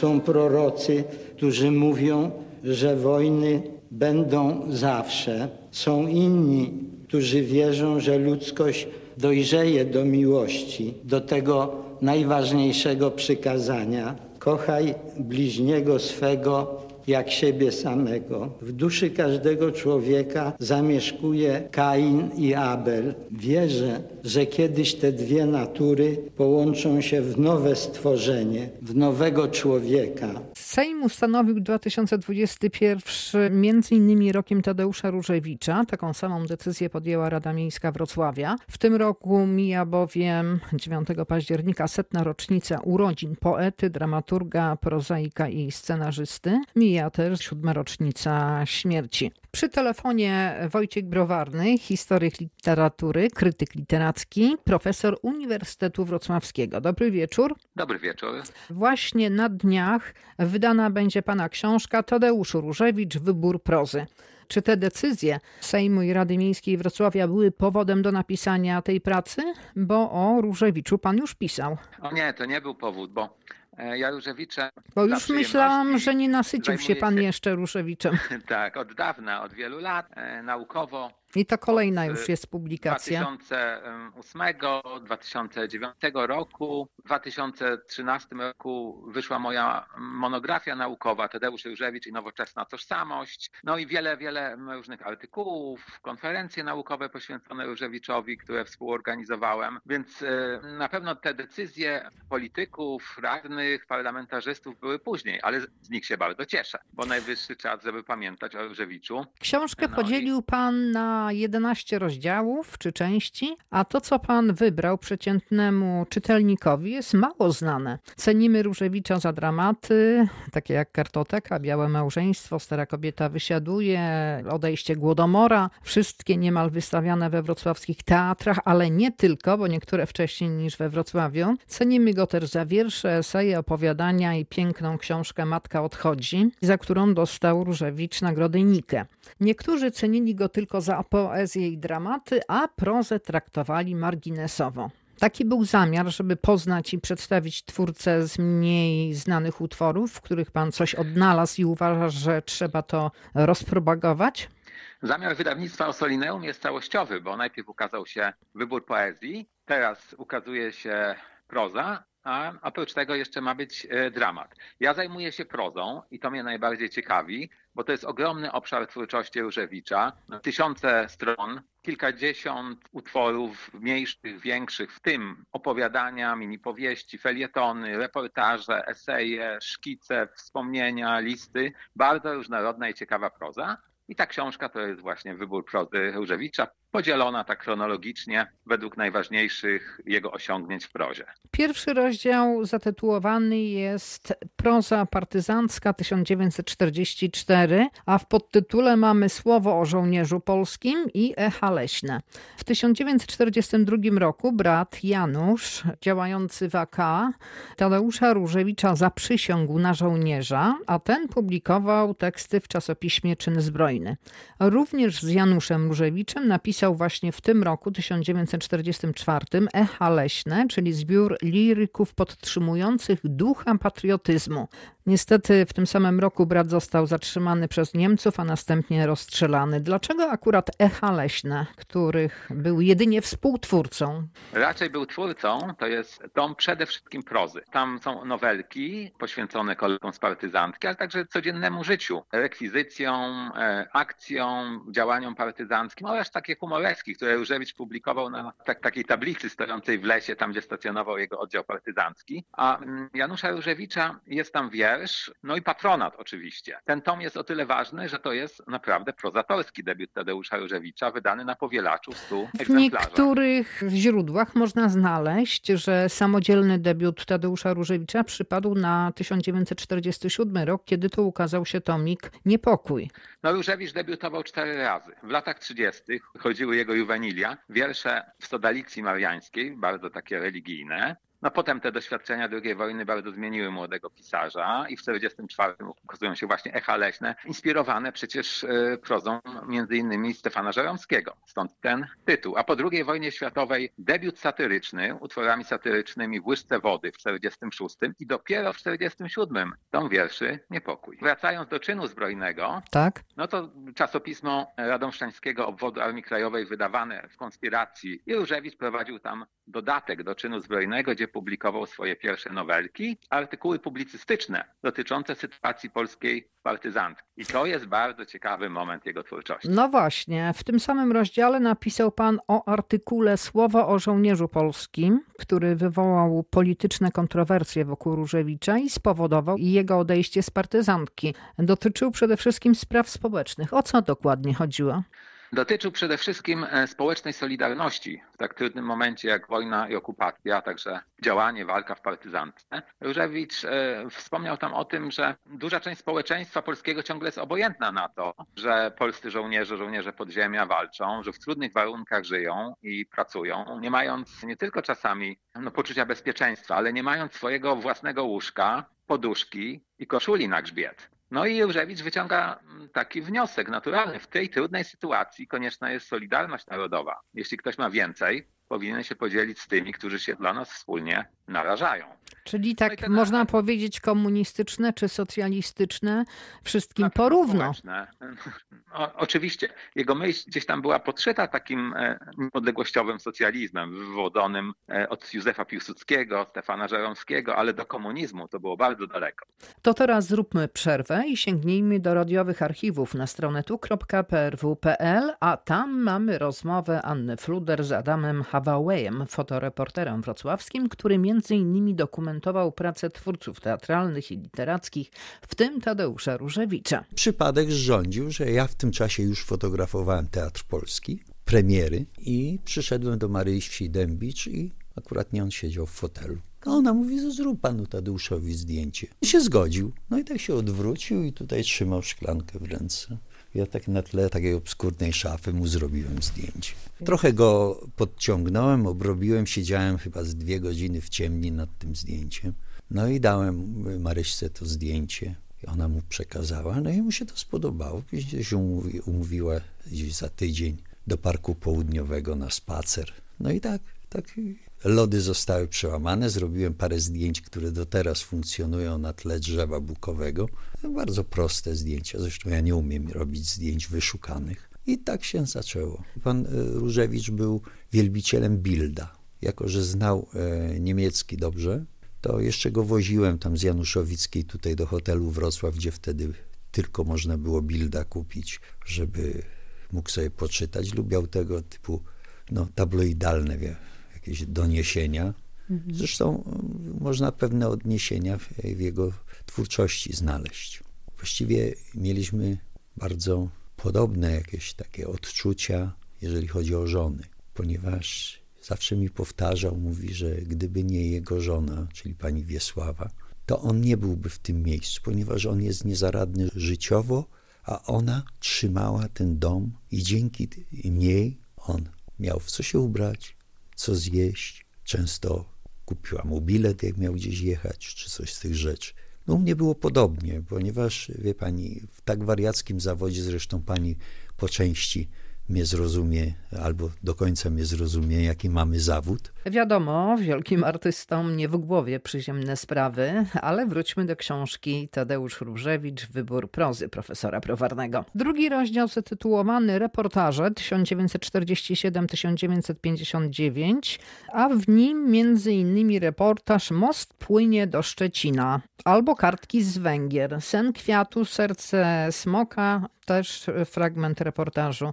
Są prorocy, którzy mówią, że wojny będą zawsze. Są inni, którzy wierzą, że ludzkość dojrzeje do miłości, do tego najważniejszego przykazania. Kochaj bliźniego swego jak siebie samego. W duszy każdego człowieka zamieszkuje Kain i Abel. Wierzę, że kiedyś te dwie natury połączą się w nowe stworzenie, w nowego człowieka. Sejm ustanowił 2021 między innymi rokiem Tadeusza Różewicza. Taką samą decyzję podjęła Rada Miejska Wrocławia. W tym roku mija bowiem 9 października setna rocznica urodzin poety, dramaturga, prozaika i scenarzysty. Mija też siódma rocznica śmierci. Przy telefonie Wojciech Browarny, historyk literatury, krytyk literacki, profesor Uniwersytetu Wrocławskiego. Dobry wieczór. Dobry wieczór. Właśnie na dniach wydana będzie pana książka Tadeusz Różewicz Wybór prozy. Czy te decyzje Sejmu i Rady Miejskiej Wrocławia były powodem do napisania tej pracy? Bo o Różewiczu pan już pisał. O nie, to nie był powód, bo e, ja Różewiczem. Bo już myślałam, że nie nasycił się pan jeszcze Różewiczem. tak, od dawna, od wielu lat, e, naukowo i to kolejna już jest publikacja. 2008, 2009 roku, w 2013 roku wyszła moja monografia naukowa Tadeusz Różewicz i nowoczesna tożsamość. No i wiele, wiele różnych artykułów, konferencje naukowe poświęcone Różewiczowi, które współorganizowałem. Więc e, na pewno te decyzje polityków, radnych, parlamentarzystów były później, ale z nich się bardzo cieszę, bo najwyższy czas, żeby pamiętać o Różewiczu. Książkę no podzielił i... pan na 11 rozdziałów czy części, a to, co pan wybrał przeciętnemu czytelnikowi, jest mało znane. Cenimy Różewicza za dramaty, takie jak Kartoteka, Białe Małżeństwo, Stara Kobieta wysiaduje, Odejście Głodomora, wszystkie niemal wystawiane we wrocławskich teatrach, ale nie tylko, bo niektóre wcześniej niż we Wrocławiu. Cenimy go też za wiersze, eseje, opowiadania i piękną książkę Matka odchodzi, za którą dostał Różewicz nagrodę Nike. Niektórzy cenili go tylko za poezję i dramaty, a prozę traktowali marginesowo. Taki był zamiar, żeby poznać i przedstawić twórcę z mniej znanych utworów, w których pan coś odnalazł i uważa, że trzeba to rozpropagować? Zamiar wydawnictwa Osolineum jest całościowy, bo najpierw ukazał się wybór poezji, teraz ukazuje się proza, a oprócz tego jeszcze ma być e, dramat. Ja zajmuję się prozą i to mnie najbardziej ciekawi, bo to jest ogromny obszar twórczości Różewicza. Tysiące stron, kilkadziesiąt utworów mniejszych, większych, w tym opowiadania, mini powieści, felietony, reportaże, eseje, szkice, wspomnienia, listy. Bardzo różnorodna i ciekawa proza. I ta książka to jest właśnie wybór prozy Różewicza, podzielona tak chronologicznie według najważniejszych jego osiągnięć w prozie. Pierwszy rozdział zatytułowany jest Proza partyzancka 1944, a w podtytule mamy słowo o żołnierzu polskim i echa leśne. W 1942 roku brat Janusz, działający w AK, Tadeusza Różewicza zaprzysiągł na żołnierza, a ten publikował teksty w czasopiśmie Czyn Zbrojny. Również z Januszem Różewiczem napisał napisał właśnie w tym roku, 1944, Echa Leśne, czyli zbiór liryków podtrzymujących ducha patriotyzmu. Niestety w tym samym roku brat został zatrzymany przez Niemców, a następnie rozstrzelany. Dlaczego akurat Echa Leśne, których był jedynie współtwórcą? Raczej był twórcą, to jest dom przede wszystkim prozy. Tam są nowelki poświęcone kolegom z partyzantki, ale także codziennemu życiu, rekwizycjom, e, akcjom, działaniom partyzanckim oraz takie humoreski, które Różewicz publikował na tak, takiej tablicy stojącej w lesie, tam gdzie stacjonował jego oddział partyzancki. A mm, Janusza Różewicza jest tam wiersz, no i patronat oczywiście. Ten tom jest o tyle ważny, że to jest naprawdę prozatorski debiut Tadeusza Różewicza, wydany na powielaczu 100 W niektórych źródłach można znaleźć, że samodzielny debiut Tadeusza Różewicza przypadł na 1947 rok, kiedy to ukazał się tomik Niepokój. No Różewicz debiutował cztery razy. W latach 30. chodziły jego juwenilia, wiersze w Sodalicji Mariańskiej, bardzo takie religijne. No potem te doświadczenia II wojny bardzo zmieniły młodego pisarza i w 1944 ukazują się właśnie echa leśne, inspirowane przecież e, prozą między innymi Stefana Żeromskiego. Stąd ten tytuł. A po II wojnie światowej debiut satyryczny, utworami satyrycznymi w łyżce wody w 1946 i dopiero w 1947 tą wierszy Niepokój. Wracając do czynu zbrojnego, Tak? no to czasopismo Radomszczańskiego Obwodu Armii Krajowej wydawane w konspiracji i Różewicz prowadził tam dodatek do czynu zbrojnego, gdzie publikował swoje pierwsze nowelki, artykuły publicystyczne dotyczące sytuacji polskiej partyzantki. I to jest bardzo ciekawy moment jego twórczości. No właśnie, w tym samym rozdziale napisał pan o artykule Słowo o żołnierzu polskim, który wywołał polityczne kontrowersje wokół Różewicza i spowodował jego odejście z partyzantki. Dotyczył przede wszystkim spraw społecznych. O co dokładnie chodziło? Dotyczył przede wszystkim e, społecznej solidarności w tak trudnym momencie jak wojna i okupacja, a także działanie, walka w partyzantce. Różewicz e, wspomniał tam o tym, że duża część społeczeństwa polskiego ciągle jest obojętna na to, że polscy żołnierze, żołnierze podziemia walczą, że w trudnych warunkach żyją i pracują, nie mając nie tylko czasami no, poczucia bezpieczeństwa, ale nie mając swojego własnego łóżka, poduszki i koszuli na grzbiet. No i Różewicz wyciąga mm, taki wniosek naturalny. W tej trudnej sytuacji konieczna jest solidarność narodowa. Jeśli ktoś ma więcej, powinien się podzielić z tymi, którzy się dla nas wspólnie narażają. Czyli No tak ten można powiedzieć komunistyczne czy socjalistyczne, wszystkim pewno porówno. O, oczywiście. Jego myśl gdzieś tam była podszyta takim e, niepodległościowym socjalizmem wywodzonym e, od Józefa Piłsudskiego, Stefana Żeromskiego, ale do komunizmu to było bardzo daleko. To teraz zróbmy przerwę i sięgnijmy do radiowych archiwów na stronę tu.prw.pl, a tam mamy rozmowę Anny Fluder z Adamem Hawałejem, fotoreporterem wrocławskim, który między innymi dokumentował pracę twórców teatralnych i literackich, w tym Tadeusza Różewicza. Przypadek rządził, że ja w tym czasie już fotografowałem Teatr Polski, premiery i przyszedłem do Maryi Dębicz i akurat nie on siedział w fotelu. A ona mówi, zrób panu Tadeuszowi zdjęcie. I się zgodził. No i tak się odwrócił i tutaj trzymał szklankę w ręce. Ja tak na tle takiej obskurnej szafy mu zrobiłem zdjęcie. Trochę go podciągnąłem, obrobiłem, siedziałem chyba z dwie godziny w ciemni nad tym zdjęciem. No i dałem Maryśce to zdjęcie. Ona mu przekazała, no i mu się to spodobało. Później się umówi, umówiła gdzieś za tydzień do Parku Południowego na spacer. No i tak, tak lody zostały przełamane. Zrobiłem parę zdjęć, które do teraz funkcjonują na tle drzewa bukowego. Bardzo proste zdjęcia, zresztą ja nie umiem robić zdjęć wyszukanych. I tak się zaczęło. Pan e, Różewicz był wielbicielem Bilda. Jako, że znał e, niemiecki dobrze, to jeszcze go woziłem tam z Januszowickiej tutaj do hotelu Wrocław, gdzie wtedy tylko można było Bilda kupić, żeby mógł sobie poczytać. Lubiał tego typu no, tabloidalne wie, jakieś doniesienia. Zresztą y, można pewne odniesienia w, w jego twórczości znaleźć. Właściwie mieliśmy bardzo podobne jakieś takie odczucia, jeżeli chodzi o żony, ponieważ zawsze mi powtarzał, mówi, że gdyby nie jego żona, czyli pani Wiesława, to on nie byłby w tym miejscu, ponieważ on jest niezaradny życiowo, a ona trzymała ten dom i dzięki niej on miał w co się ubrać, co zjeść. Często kupiła mu bilet, jak miał gdzieś jechać, czy coś z tych rzeczy. No u mnie było podobnie, ponieważ, wie pani, w tak wariackim zawodzie, zresztą pani po części mnie zrozumie, albo do końca mnie zrozumie, jaki mamy zawód. Wiadomo, wielkim artystom nie w głowie przyziemne sprawy, ale wróćmy do książki Tadeusz Różewicz, Wybór prozy profesora Prowarnego. Drugi rozdział zatytułowany Reportaże 1947-1959, a w nim między innymi reportaż Most płynie do Szczecina albo Kartki z Węgier, Sen kwiatu, Serce smoka, też fragment reportażu.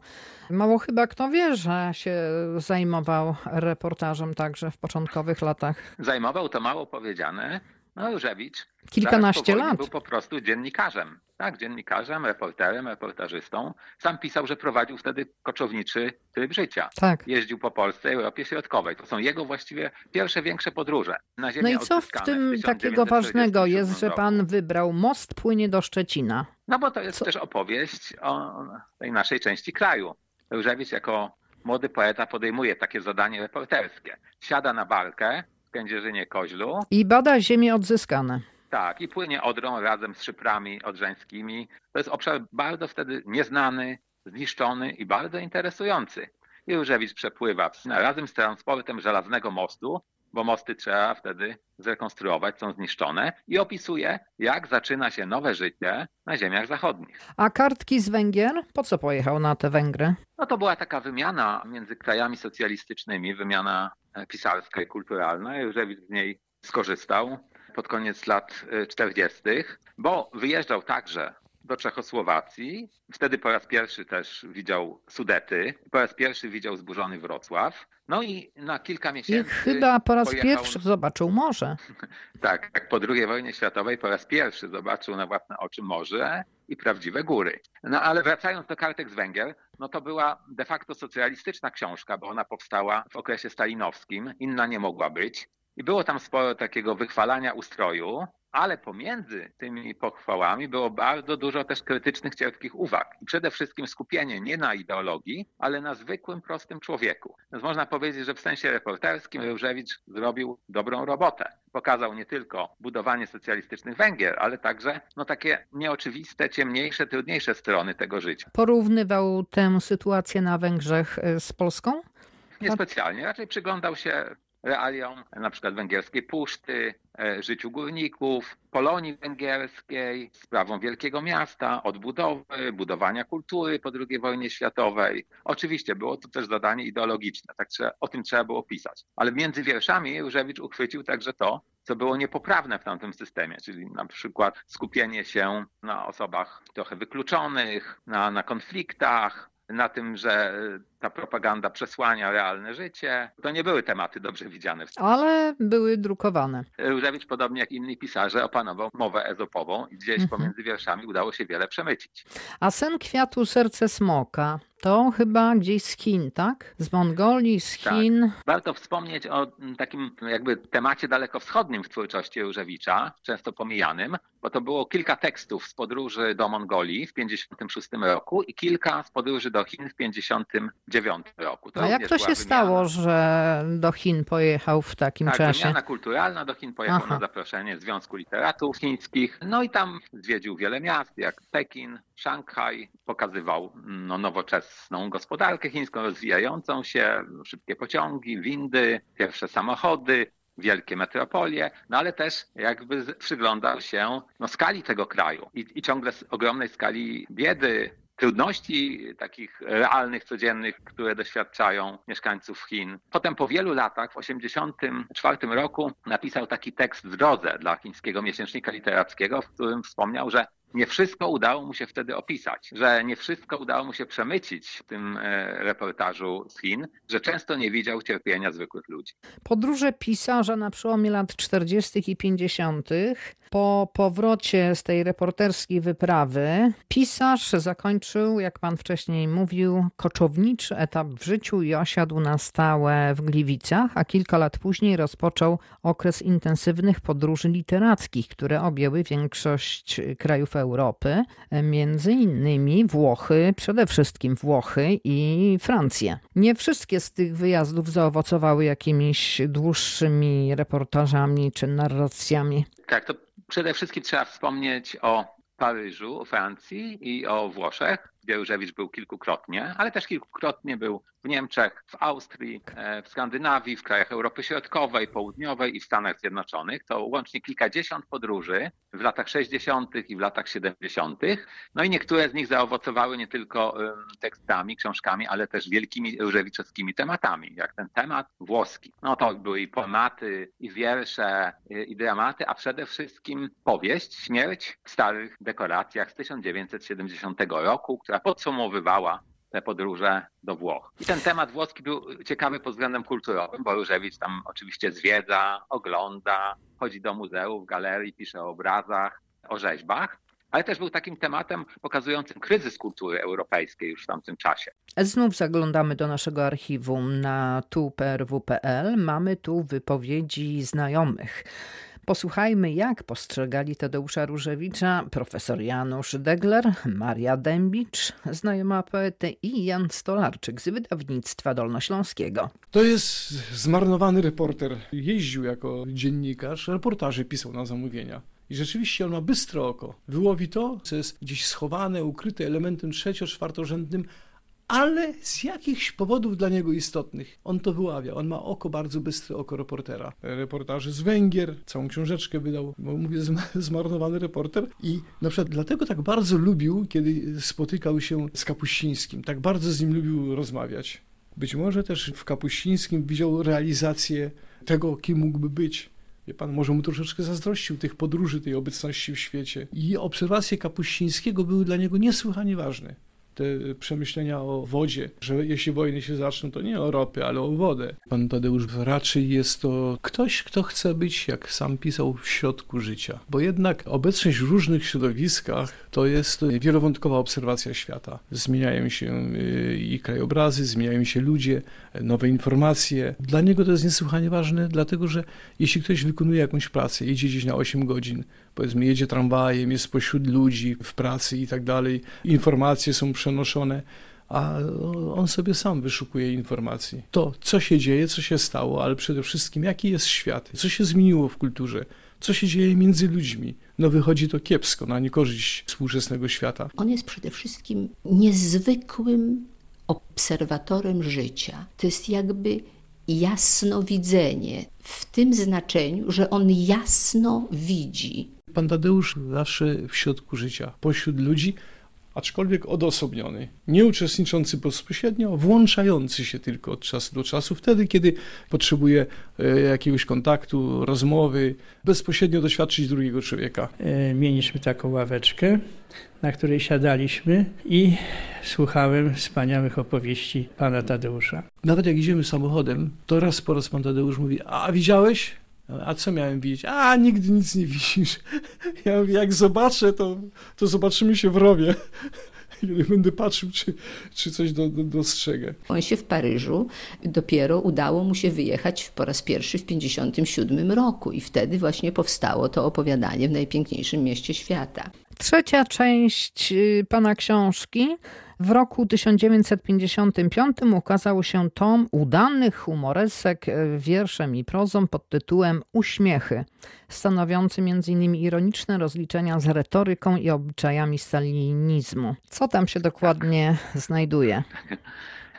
Mało chyba kto wie, że się zajmował reportażem także w początkowych latach. Zajmował to mało powiedziane. No Różewicz Kilkanaście wojnie lat. był po prostu dziennikarzem. Tak, dziennikarzem, reporterem, reportażystą. Sam pisał, że prowadził wtedy koczowniczy tryb życia. Tak. Jeździł po Polsce i Europie Środkowej. To są jego właściwie pierwsze większe podróże na ziemię No i co w tym takiego 1947 ważnego jest, że pan wybrał Most płynie do Szczecina? No bo to jest Co- też opowieść o tej naszej części kraju. Różewicz jako młody poeta podejmuje takie zadanie reporterskie. Siada na barkę w Kędzierzynie Koźlu. I bada ziemię odzyskane. Tak, i płynie Odrą razem z szyprami odrzańskimi. To jest obszar bardzo wtedy nieznany, zniszczony i bardzo interesujący. I Różewicz przepływa razem z transportem żelaznego mostu, bo mosty trzeba wtedy zrekonstruować, są zniszczone, i opisuje, jak zaczyna się nowe życie na ziemiach zachodnich. A kartki z Węgier? Po co pojechał na te Węgry? No to była taka wymiana między krajami socjalistycznymi, wymiana pisarska i kulturalna. Różewicz z niej skorzystał pod koniec lat 40., bo wyjeżdżał także do Czechosłowacji. Wtedy po raz pierwszy też widział Sudety, po raz pierwszy widział zburzony Wrocław. No i na kilka I miesięcy. chyba po raz pojechał- pierwszy zobaczył morze. Tak, jak po II wojnie światowej po raz pierwszy zobaczył na własne oczy morze i prawdziwe góry. No ale wracając do kartek z Węgier, no to była de facto socjalistyczna książka, bo ona powstała w okresie stalinowskim, inna nie mogła być. I było tam sporo takiego wychwalania ustroju, ale pomiędzy tymi pochwałami było bardzo dużo też krytycznych, cierpkich uwag. I przede wszystkim skupienie nie na ideologii, ale na zwykłym, prostym człowieku. Więc można powiedzieć, że w sensie reporterskim Różewicz zrobił dobrą robotę. Pokazał nie tylko budowanie socjalistycznych Węgier, ale także no, takie nieoczywiste, ciemniejsze, trudniejsze strony tego życia. Porównywał tę sytuację na Węgrzech y, z Polską? Niespecjalnie, raczej przyglądał się realiom na przykład węgierskiej puszty, e, życiu górników, Polonii węgierskiej, sprawom wielkiego miasta, odbudowy, budowania kultury po II wojnie światowej. Oczywiście było to też zadanie ideologiczne, tak trzeba, o tym trzeba było pisać. Ale między wierszami Różewicz uchwycił także to, co było niepoprawne w tamtym systemie, czyli na przykład skupienie się na osobach trochę wykluczonych, na, na konfliktach, na tym, że ta propaganda przesłania realne życie. To nie były tematy dobrze widziane. w Ale były drukowane. Różewicz, podobnie jak inni pisarze, opanował mowę ezopową i gdzieś Mhm. pomiędzy wierszami udało się wiele przemycić. A sen kwiatu, serce smoka to chyba gdzieś z Chin, tak? Z Mongolii, z Tak. Chin. Warto wspomnieć o takim jakby temacie dalekowschodnim w twórczości Różewicza, często pomijanym, bo to było kilka tekstów z podróży do Mongolii w 1956 roku i kilka z podróży do Chin w 1959 roku. To A jak to się stało, że do Chin pojechał w takim Tak, czasie? wymiana kulturalna do Chin pojechał Aha. na zaproszenie Związku Literatów Chińskich. No i tam zwiedził wiele miast, jak Pekin, Szanghaj. Pokazywał no, nowoczesną gospodarkę chińską, rozwijającą się, szybkie pociągi, windy, pierwsze samochody, wielkie metropolie, no ale też jakby przyglądał się no, skali tego kraju i, i ciągle ogromnej skali biedy, trudności takich realnych, codziennych, które doświadczają mieszkańców Chin. Potem po wielu latach, w 1984 roku, napisał taki tekst w drodze dla chińskiego miesięcznika literackiego, w którym wspomniał, że nie wszystko udało mu się wtedy opisać, że nie wszystko udało mu się przemycić w tym e, reportażu z Chin, że często nie widział cierpienia zwykłych ludzi. Podróże pisarza na przełomie lat 40. i 50. Po powrocie z tej reporterskiej wyprawy, pisarz zakończył, jak pan wcześniej mówił, koczowniczy etap w życiu i osiadł na stałe w Gliwicach, a kilka lat później rozpoczął okres intensywnych podróży literackich, które objęły większość krajów Europy, między innymi Włochy, przede wszystkim Włochy i Francję. Nie wszystkie z tych wyjazdów zaowocowały jakimiś dłuższymi reportażami czy narracjami. Tak, to przede wszystkim trzeba wspomnieć o Paryżu, o Francji i o Włoszech, gdzie Różewicz był kilkukrotnie, ale też kilkukrotnie był w Niemczech, w Austrii, e, w Skandynawii, w krajach Europy Środkowej, Południowej i w Stanach Zjednoczonych. To łącznie kilkadziesiąt podróży w latach 60. i w latach 70. No i niektóre z nich zaowocowały nie tylko tekstami, książkami, ale też wielkimi różewiczowskimi tematami, jak ten temat włoski. No to były i poematy, i wiersze, i dramaty, a przede wszystkim powieść Śmierć w starych dekoracjach z 1970 roku, która podsumowywała te podróże do Włoch. I ten temat włoski był ciekawy pod względem kulturowym, bo Różewicz tam oczywiście zwiedza, ogląda, chodzi do muzeów, galerii, pisze o obrazach, o rzeźbach, ale też był takim tematem pokazującym kryzys kultury europejskiej już w tamtym czasie. Znów zaglądamy do naszego archiwum na tuprw.pl. Mamy tu wypowiedzi znajomych. Posłuchajmy, jak postrzegali Tadeusza Różewicza profesor Janusz Degler, Maria Dębicz, znajoma poety i Jan Stolarczyk z wydawnictwa dolnośląskiego. To jest zmarnowany reporter. Jeździł jako dziennikarz, reportaże pisał na zamówienia. I rzeczywiście on ma bystre oko. Wyłowi to, co jest gdzieś schowane, ukryte elementem trzecio-czwartorzędnym, ale z jakichś powodów dla niego istotnych. On to wyławia. On ma oko bardzo bystre, oko reportera. Reportaże z Węgier, całą książeczkę wydał, bo mówię, zmarnowany reporter. I na przykład dlatego tak bardzo lubił, kiedy spotykał się z Kapuścińskim. Tak bardzo z nim lubił rozmawiać. Być może też w Kapuścińskim widział realizację tego, kim mógłby być. Wie pan, może mu troszeczkę zazdrościł tych podróży, tej obecności w świecie. I obserwacje Kapuścińskiego były dla niego niesłychanie ważne te przemyślenia o wodzie, że jeśli wojny się zaczną, to nie o ropę, ale o wodę. Pan Tadeusz raczej jest to ktoś, kto chce być, jak sam pisał, w środku życia. Bo jednak obecność w różnych środowiskach to jest wielowątkowa obserwacja świata. Zmieniają się y, i krajobrazy, zmieniają się ludzie, nowe informacje. Dla niego to jest niesłychanie ważne, dlatego że jeśli ktoś wykonuje jakąś pracę, jedzie gdzieś na 8 godzin, powiedzmy jedzie tramwajem, jest pośród ludzi w pracy i tak dalej, informacje są przenoszone, a on sobie sam wyszukuje informacji. To, co się dzieje, co się stało, ale przede wszystkim jaki jest świat, co się zmieniło w kulturze, co się dzieje między ludźmi. No wychodzi to kiepsko, na niekorzyść współczesnego świata. On jest przede wszystkim niezwykłym obserwatorem życia. To jest jakby jasnowidzenie w tym znaczeniu, że on jasno widzi Pan Tadeusz zawsze w środku życia, pośród ludzi, aczkolwiek odosobniony, nie uczestniczący bezpośrednio, włączający się tylko od czasu do czasu, wtedy, kiedy potrzebuje e, jakiegoś kontaktu, rozmowy, bezpośrednio doświadczyć drugiego człowieka. E, mieliśmy taką ławeczkę, na której siadaliśmy i słuchałem wspaniałych opowieści pana Tadeusza. Nawet jak idziemy samochodem, to raz po raz pan Tadeusz mówi, a widziałeś? A co miałem widzieć? A, nigdy nic nie widzisz. Ja mówię, jak zobaczę, to, to zobaczymy się w rowie. Kiedy będę patrzył, czy, czy coś do, do, dostrzegę. On się w Paryżu dopiero udało mu się wyjechać po raz pierwszy w 1957 roku i wtedy właśnie powstało to opowiadanie w najpiękniejszym mieście świata. Trzecia część y, pana książki w roku 1955 ukazał się tom udanych humoresek e, wierszem i prozą pod tytułem Uśmiechy, stanowiący m.in. ironiczne rozliczenia z retoryką i obyczajami stalinizmu. Co tam się dokładnie znajduje?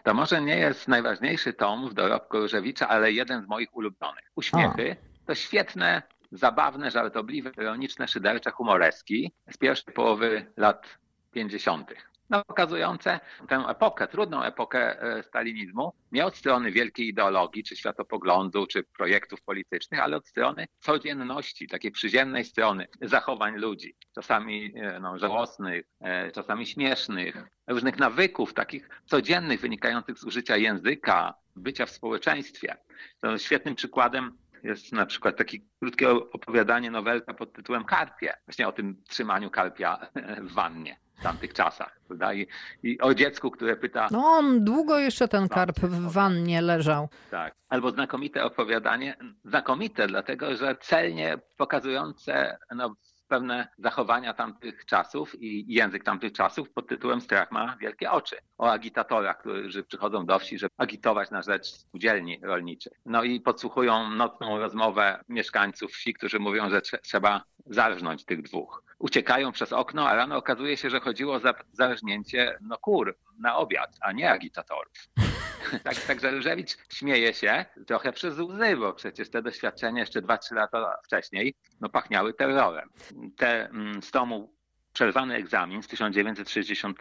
To może nie jest najważniejszy tom w dorobku Różewicza, ale jeden z moich ulubionych. Uśmiechy to świetne zabawne, żartobliwe, ironiczne, szydercze humoreski z pierwszej połowy lat 50 no, pokazujące tę epokę, trudną epokę e, stalinizmu, nie od strony wielkiej ideologii, czy światopoglądu, czy projektów politycznych, ale od strony codzienności, takiej przyziemnej strony zachowań ludzi, czasami e, no, żałosnych, e, czasami śmiesznych, różnych nawyków takich codziennych, wynikających z użycia języka, bycia w społeczeństwie. To świetnym przykładem jest na przykład takie krótkie opowiadanie, nowelka pod tytułem Karpie, właśnie o tym trzymaniu karpia w wannie w tamtych czasach. Prawda? I, I, o dziecku, które pyta. No, on długo jeszcze ten karp w wannie leżał. Tak. Albo znakomite opowiadanie. Znakomite, dlatego że celnie pokazujące no, pewne zachowania tamtych czasów i język tamtych czasów pod tytułem Strach ma wielkie oczy. O agitatorach, którzy przychodzą do wsi, żeby agitować na rzecz spółdzielni rolniczych. No i podsłuchują nocną rozmowę mieszkańców wsi, którzy mówią, że trzeba zarżnąć tych dwóch. Uciekają przez okno, a rano okazuje się, że chodziło o zarżnięcie no, kur na obiad, a nie agitatorów. tak, także Różewicz śmieje się trochę przez łzy, bo przecież te doświadczenia jeszcze 2-3 lata wcześniej no, pachniały terrorem. Te mm, z tomu przerwany egzamin z 1960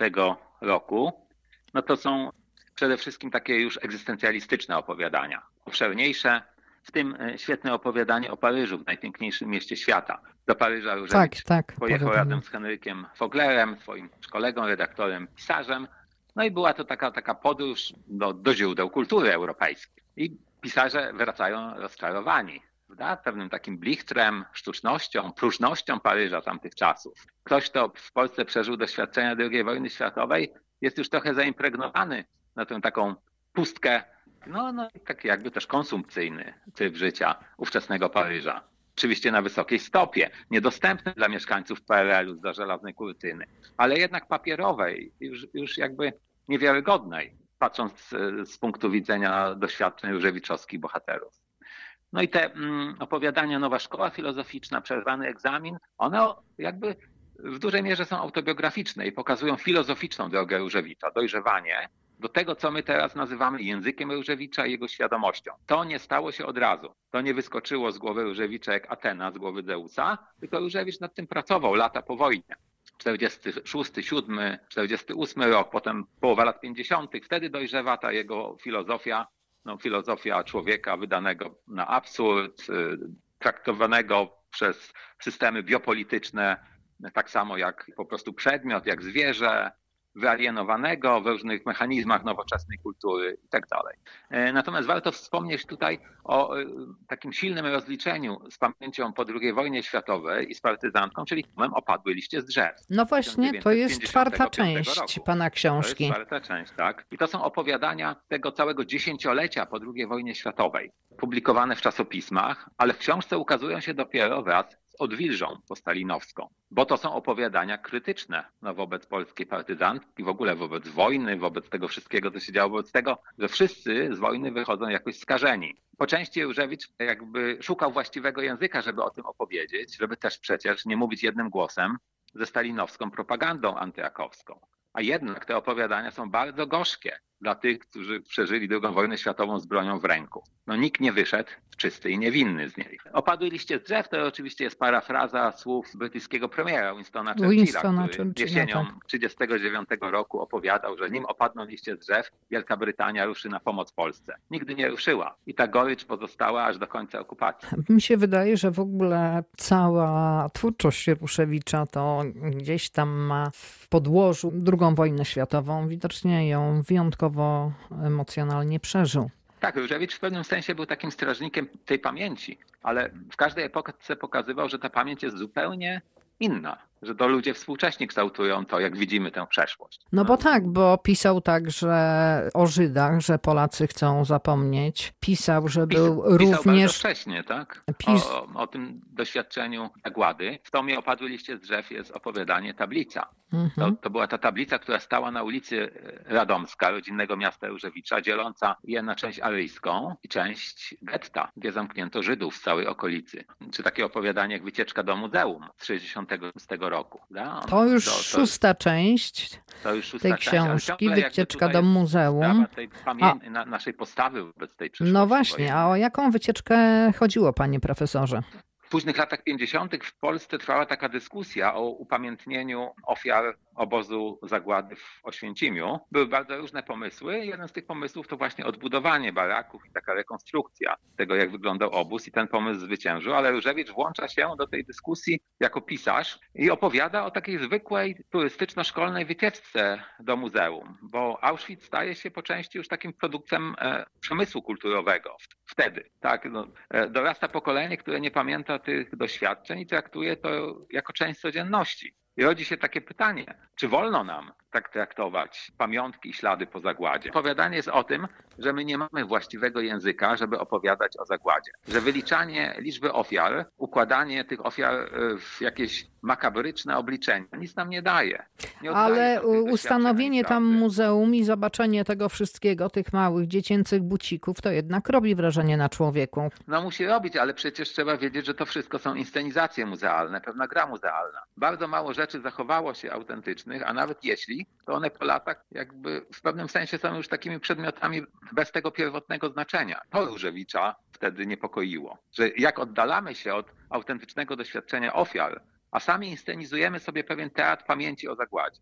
roku, no to są przede wszystkim takie już egzystencjalistyczne opowiadania. Obszerniejsze, w tym e, świetne opowiadanie o Paryżu, w najpiękniejszym mieście świata. Do Paryża Różewicz tak, tak, pojechał razem z Henrykiem Foglerem, swoim kolegą, redaktorem, pisarzem. No i była to taka, taka podróż do, do źródeł kultury europejskiej. I pisarze wracają rozczarowani prawda? pewnym takim blichtrem, sztucznością, próżnością Paryża tamtych czasów. Ktoś, kto w Polsce przeżył doświadczenia II wojny światowej, jest już trochę zaimpregnowany na tę taką pustkę no, no taki jakby też konsumpcyjny typ życia ówczesnego Paryża. Oczywiście na wysokiej stopie, niedostępnej dla mieszkańców PRL-u za żelaznej kurtyny, ale jednak papierowej, już, już jakby niewiarygodnej, patrząc z, z punktu widzenia doświadczeń różewiczowskich bohaterów. No i te mm, opowiadania Nowa Szkoła Filozoficzna, Przerwany egzamin, one jakby w dużej mierze są autobiograficzne i pokazują filozoficzną drogę Różewicza, dojrzewanie do tego, co my teraz nazywamy językiem Różewicza i jego świadomością. To nie stało się od razu. To nie wyskoczyło z głowy Różewicza jak Atena z głowy Zeusa, tylko Różewicz nad tym pracował lata po wojnie. 46, 7, 48 rok, potem połowa lat 50. Wtedy dojrzewa ta jego filozofia, no, filozofia człowieka wydanego na absurd, y, traktowanego przez systemy biopolityczne tak samo jak po prostu przedmiot, jak zwierzę, wyalienowanego w różnych mechanizmach nowoczesnej kultury i tak dalej. E, natomiast warto wspomnieć tutaj o e, takim silnym rozliczeniu z pamięcią po II wojnie światowej i z partyzantką, czyli filmem Opadły liście z drzew. No właśnie, to jest czwarta część roku. pana książki. To jest czwarta część, tak. I to są opowiadania tego całego dziesięciolecia po II wojnie światowej, publikowane w czasopismach, ale w książce ukazują się dopiero wraz odwilżą postalinowską, bo to są opowiadania krytyczne no, wobec polskiej partyzantki, w ogóle wobec wojny, wobec tego wszystkiego, co się działo, wobec tego, że wszyscy z wojny wychodzą jakoś skażeni. Po części Różewicz jakby szukał właściwego języka, żeby o tym opowiedzieć, żeby też przecież nie mówić jednym głosem ze stalinowską propagandą antyakowską. A jednak te opowiadania są bardzo gorzkie dla tych, którzy przeżyli II wojnę światową z bronią w ręku. No nikt nie wyszedł czysty i niewinny z niej. Opadły liście drzew to oczywiście jest parafraza słów brytyjskiego premiera Winstona Churchilla, Winstona który Churchilla, jesienią tak. 1939 roku opowiadał, że nim opadną liście drzew, Wielka Brytania ruszy na pomoc Polsce. Nigdy nie ruszyła i ta gorycz pozostała aż do końca okupacji. Mi się wydaje, że w ogóle cała twórczość Ruszewicza to gdzieś tam ma w podłożu II wojnę światową. Widocznie ją wyjątkowo emocjonalnie przeżył. Tak, Różewicz w pewnym sensie był takim strażnikiem tej pamięci, ale w każdej epoce pokazywał, że ta pamięć jest zupełnie inna, że to ludzie współcześni kształtują to, jak widzimy tę przeszłość. No bo tak, bo pisał także o Żydach, że Polacy chcą zapomnieć. Pisał, że był Pisał bardzo również. wcześnie, tak? Pis- O, o tym doświadczeniu zagłady. W tomie Opadły liście z drzew jest opowiadanie Tablica. To, Mhm. to była ta tablica, która stała na ulicy Radomska, rodzinnego miasta Różewicza, dzieląca je na część aryjską i część getta, gdzie zamknięto Żydów z całej okolicy. Czy takie opowiadanie jak Wycieczka do muzeum z 66 roku. Da? To już to, szósta część to już szósta tej książki, Wycieczka do muzeum. tej pamię- na, naszej postawy wobec tej przeszłości. No właśnie, a o jaką wycieczkę chodziło, panie profesorze? W późnych latach 50. w Polsce trwała taka dyskusja o upamiętnieniu ofiar obozu zagłady w Oświęcimiu. Były bardzo różne pomysły. Jeden z tych pomysłów to właśnie odbudowanie baraków i taka rekonstrukcja tego, jak wyglądał obóz i ten pomysł zwyciężył, ale Różewicz włącza się do tej dyskusji jako pisarz i opowiada o takiej zwykłej turystyczno-szkolnej wycieczce do muzeum, bo Auschwitz staje się po części już takim produktem e, przemysłu kulturowego wtedy. Tak, no, e, dorasta pokolenie, które nie pamięta tych doświadczeń i traktuje to jako część codzienności. I rodzi się takie pytanie, czy wolno nam tak traktować pamiątki i ślady po zagładzie? Opowiadanie jest o tym, że my nie mamy właściwego języka, żeby opowiadać o zagładzie. Że wyliczanie liczby ofiar, układanie tych ofiar e, w jakieś makabryczne obliczenie nic nam nie daje. Nie Ale ustanowienie tam muzeum i zobaczenie tego wszystkiego, tych małych dziecięcych bucików, to jednak robi wrażenie na człowieku. No musi robić, ale przecież trzeba wiedzieć, że to wszystko są inscenizacje muzealne, pewna gra muzealna. Bardzo mało rzeczy zachowało się autentycznych, a nawet jeśli, to one po latach jakby w pewnym sensie są już takimi przedmiotami bez tego pierwotnego znaczenia. To Różewicza wtedy niepokoiło, że jak oddalamy się od autentycznego doświadczenia ofiar, a sami inscenizujemy sobie pewien teatr pamięci o zagładzie.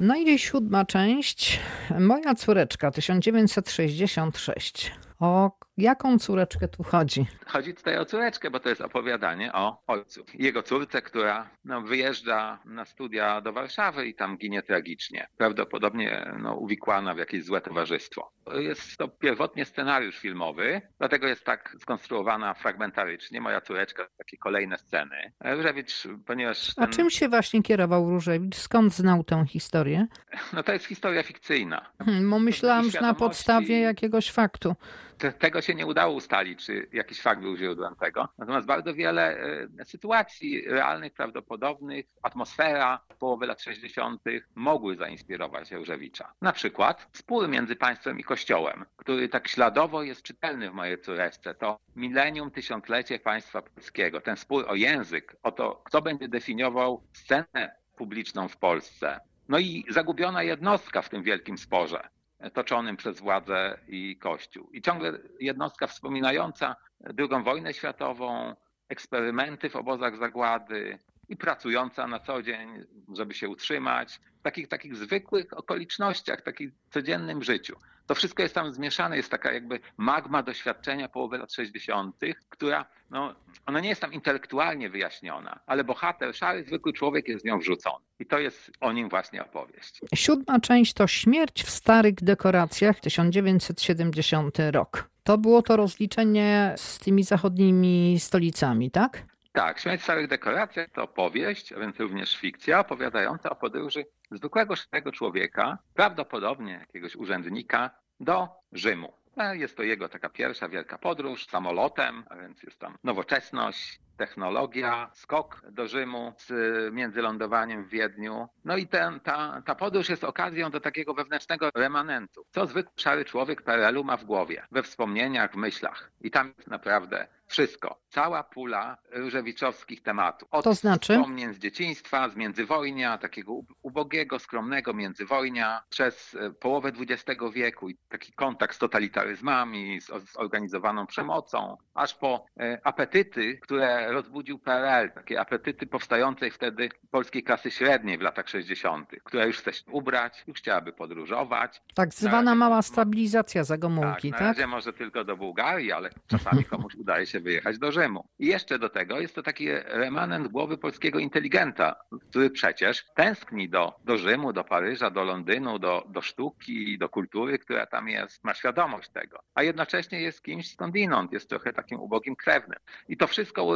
No i siódma część. Moja córeczka 1966. O jaką córeczkę tu chodzi? Chodzi tutaj o córeczkę, bo to jest opowiadanie o ojcu. Jego córce, która no, wyjeżdża na studia do Warszawy i tam ginie tragicznie. Prawdopodobnie no, uwikłana w jakieś złe towarzystwo. Jest to pierwotnie scenariusz filmowy, dlatego jest tak skonstruowana fragmentarycznie. Moja córeczka, takie kolejne sceny. Różewicz, ponieważ A ten, czym się właśnie kierował Różewicz? Skąd znał tę historię? no, to jest historia fikcyjna. Hmm, Bo myślałam, że na podstawie jakiegoś faktu. Te, tego się nie udało ustalić, czy jakiś fakt był źródłem tego. Natomiast bardzo wiele e, sytuacji realnych, prawdopodobnych, atmosfera połowy lat 60. mogły zainspirować Różewicza. Na przykład spór między państwem i kościołem, który tak śladowo jest czytelny w mojej córeczce. To milenium, tysiąclecie państwa polskiego. Ten spór o język, o to, kto będzie definiował scenę publiczną w Polsce. No i zagubiona jednostka w tym wielkim sporze toczonym przez władzę i Kościół. I ciągle jednostka wspominająca II wojnę światową, eksperymenty w obozach zagłady i pracująca na co dzień, żeby się utrzymać, w takich, takich zwykłych okolicznościach, takich codziennym życiu. To wszystko jest tam zmieszane, jest taka jakby magma doświadczenia połowy lat 60., która, no, ona nie jest tam intelektualnie wyjaśniona, ale bohater, szary, zwykły człowiek jest w nią wrzucony. I to jest o nim właśnie opowieść. Siódma część to Śmierć w starych dekoracjach, 1970 rok. To było to rozliczenie z tymi zachodnimi stolicami, tak? Tak, Śmierć w starych dekoracjach to opowieść, a więc również fikcja, opowiadająca o podróży zwykłego szarego człowieka, prawdopodobnie jakiegoś urzędnika, do Rzymu. Jest to jego taka pierwsza wielka podróż samolotem, a więc jest tam nowoczesność, technologia, skok do Rzymu z, między lądowaniem w Wiedniu. No i ten, ta, ta podróż jest okazją do takiego wewnętrznego remanentu. Co zwykły szary człowiek PRL-u ma w głowie, we wspomnieniach, w myślach. I tam jest naprawdę wszystko. Cała pula różewiczowskich tematów. Od to znaczy? wspomnień z dzieciństwa, z międzywojnia, takiego ubogiego, skromnego międzywojnia, przez połowę XX wieku i taki kontakt z totalitaryzmami, z zorganizowaną przemocą, aż po apetyty, które rozbudził PRL, takie apetyty powstającej wtedy polskiej klasy średniej w latach 60., która już chce się ubrać, już chciałaby podróżować. Tak zwana mała stabilizacja Zagomułki, tak? tak? Na razie może tylko do Bułgarii, ale czasami komuś udaje się wyjechać do Rzymu. I jeszcze do tego jest to taki remanent głowy polskiego inteligenta, który przecież tęskni do, do Rzymu, do Paryża, do Londynu, do, do sztuki, do kultury, która tam jest, ma świadomość tego. A jednocześnie jest kimś skądinąd, jest trochę takim ubogim krewnym. I to wszystko u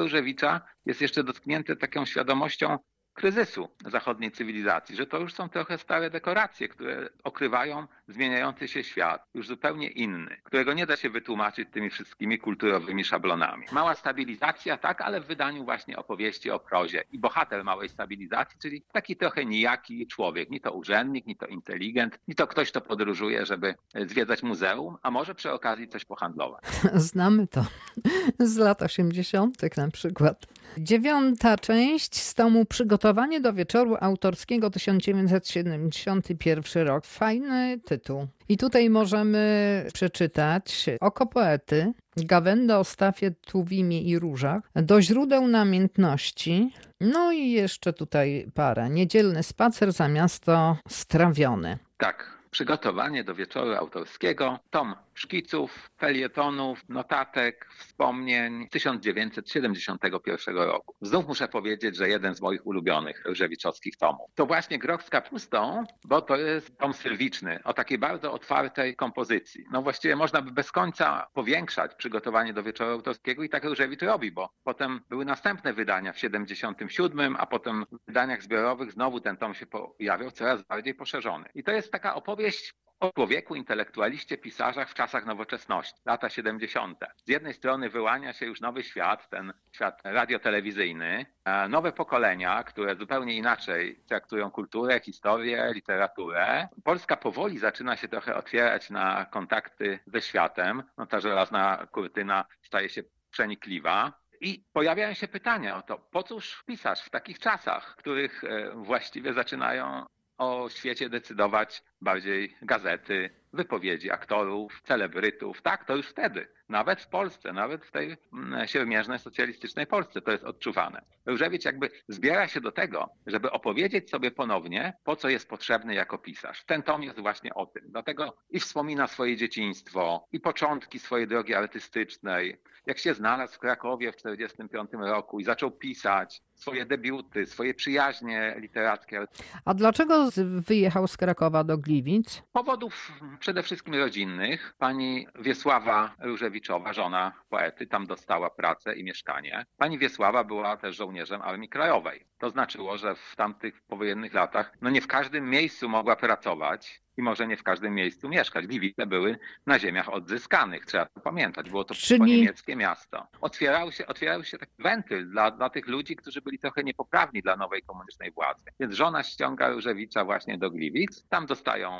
Jest jeszcze dotknięte taką świadomością kryzysu zachodniej cywilizacji, że to już są trochę stare dekoracje, które okrywają zmieniający się świat, już zupełnie inny, którego nie da się wytłumaczyć tymi wszystkimi kulturowymi szablonami. Mała stabilizacja, tak, ale w wydaniu właśnie opowieści o prozie. I bohater małej stabilizacji, czyli taki trochę nijaki człowiek, ni to urzędnik, ni to inteligent, ni to ktoś, kto podróżuje, żeby zwiedzać muzeum, a może przy okazji coś pohandlować. Znamy to z lat 80. na przykład. Dziewiąta część z tomu Przygotowanie do wieczoru autorskiego 1971 rok. Fajny tytuł. I tutaj możemy przeczytać oko poety, gawędę o stafie Tuwimie i różach, do źródeł namiętności, no i jeszcze tutaj parę. Niedzielny spacer za miasto strawione. Tak, przygotowanie do wieczoru autorskiego, tom szkiców, felietonów, notatek, wspomnień z 1971 roku. Znów muszę powiedzieć, że jeden z moich ulubionych różewiczowskich tomów. To właśnie Groch z kapustą, bo to jest tom sylwiczny, o takiej bardzo otwartej kompozycji. No właściwie można by bez końca powiększać przygotowanie do wieczoru autorskiego i tak Różewicz robi, bo potem były następne wydania w 77, a potem w wydaniach zbiorowych znowu ten tom się pojawiał coraz bardziej poszerzony. I to jest taka opowieść o człowieku, intelektualiście, pisarzach w czasach nowoczesności, lata 70. Z jednej strony wyłania się już nowy świat, ten świat radiotelewizyjny, nowe pokolenia, które zupełnie inaczej traktują kulturę, historię, literaturę. Polska powoli zaczyna się trochę otwierać na kontakty ze światem. No, ta żelazna kurtyna staje się przenikliwa. I pojawiają się pytania o to, po cóż pisarz w takich czasach, w których właściwie zaczynają o świecie decydować bardziej gazety, wypowiedzi aktorów, celebrytów. Tak, to już wtedy. Nawet w Polsce, nawet w tej siermierznej socjalistycznej Polsce to jest odczuwane. Różewicz jakby zbiera się do tego, żeby opowiedzieć sobie ponownie, po co jest potrzebny jako pisarz. Ten tom jest właśnie o tym. Dlatego i wspomina swoje dzieciństwo, i początki swojej drogi artystycznej, jak się znalazł w Krakowie w 1945 roku i zaczął pisać swoje debiuty, swoje przyjaźnie literackie. A dlaczego wyjechał z Krakowa do Gliwic? Powodów przede wszystkim rodzinnych. Pani Wiesława Różewiczowa, żona poety, tam dostała pracę i mieszkanie. Pani Wiesława była też żołnierzem Armii Krajowej. To znaczyło, że w tamtych powojennych latach no nie w każdym miejscu mogła pracować i może nie w każdym miejscu mieszkać. Gliwice były na ziemiach odzyskanych, trzeba to pamiętać. Było to Czyli- niemieckie miasto. Otwierał się, otwierał się taki wentyl dla, dla tych ludzi, którzy byli trochę niepoprawni dla nowej komunistycznej władzy. Więc żona ściąga Różewicza właśnie do Gliwic. Tam dostają